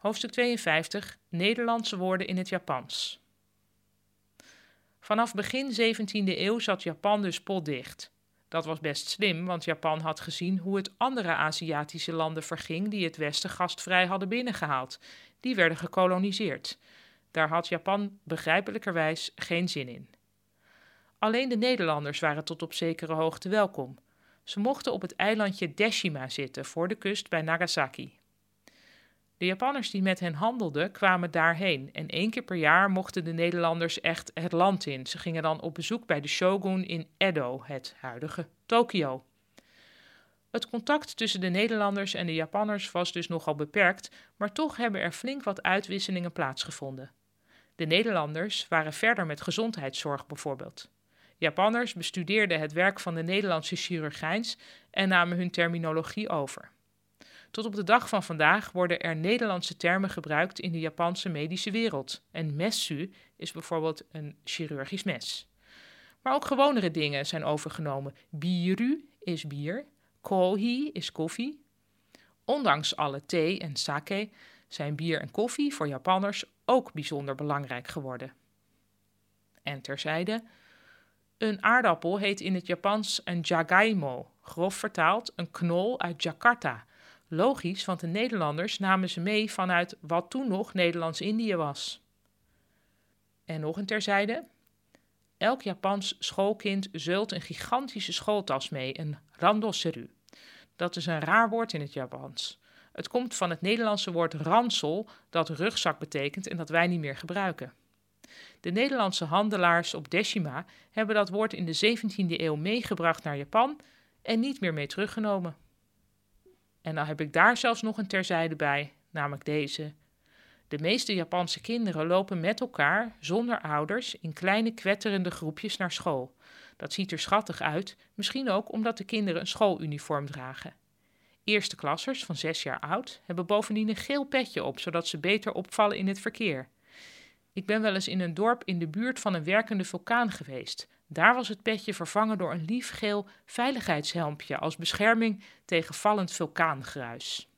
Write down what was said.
Hoofdstuk 52 Nederlandse woorden in het Japans. Vanaf begin 17e eeuw zat Japan dus potdicht. Dat was best slim, want Japan had gezien hoe het andere Aziatische landen verging die het Westen gastvrij hadden binnengehaald. Die werden gekoloniseerd. Daar had Japan begrijpelijkerwijs geen zin in. Alleen de Nederlanders waren tot op zekere hoogte welkom. Ze mochten op het eilandje Deshima zitten voor de kust bij Nagasaki. De Japanners die met hen handelden kwamen daarheen en één keer per jaar mochten de Nederlanders echt het land in. Ze gingen dan op bezoek bij de shogun in Edo, het huidige Tokio. Het contact tussen de Nederlanders en de Japanners was dus nogal beperkt, maar toch hebben er flink wat uitwisselingen plaatsgevonden. De Nederlanders waren verder met gezondheidszorg bijvoorbeeld. Japanners bestudeerden het werk van de Nederlandse chirurgijns en namen hun terminologie over. Tot op de dag van vandaag worden er Nederlandse termen gebruikt in de Japanse medische wereld. En messu is bijvoorbeeld een chirurgisch mes. Maar ook gewonere dingen zijn overgenomen. Biru is bier, kohi is koffie. Ondanks alle thee en sake zijn bier en koffie voor Japanners ook bijzonder belangrijk geworden. En terzijde, een aardappel heet in het Japans een jagaimo, grof vertaald een knol uit Jakarta, Logisch, want de Nederlanders namen ze mee vanuit wat toen nog Nederlands-Indië was. En nog een terzijde. Elk Japans schoolkind zult een gigantische schooltas mee, een randoseru. Dat is een raar woord in het Japans. Het komt van het Nederlandse woord ransel, dat rugzak betekent en dat wij niet meer gebruiken. De Nederlandse handelaars op Deshima hebben dat woord in de 17e eeuw meegebracht naar Japan en niet meer mee teruggenomen. En dan heb ik daar zelfs nog een terzijde bij, namelijk deze. De meeste Japanse kinderen lopen met elkaar, zonder ouders, in kleine kwetterende groepjes naar school. Dat ziet er schattig uit, misschien ook omdat de kinderen een schooluniform dragen. Eerste klassers van zes jaar oud hebben bovendien een geel petje op, zodat ze beter opvallen in het verkeer. Ik ben wel eens in een dorp in de buurt van een werkende vulkaan geweest. Daar was het petje vervangen door een liefgeel veiligheidshelmpje als bescherming tegen vallend vulkaangruis.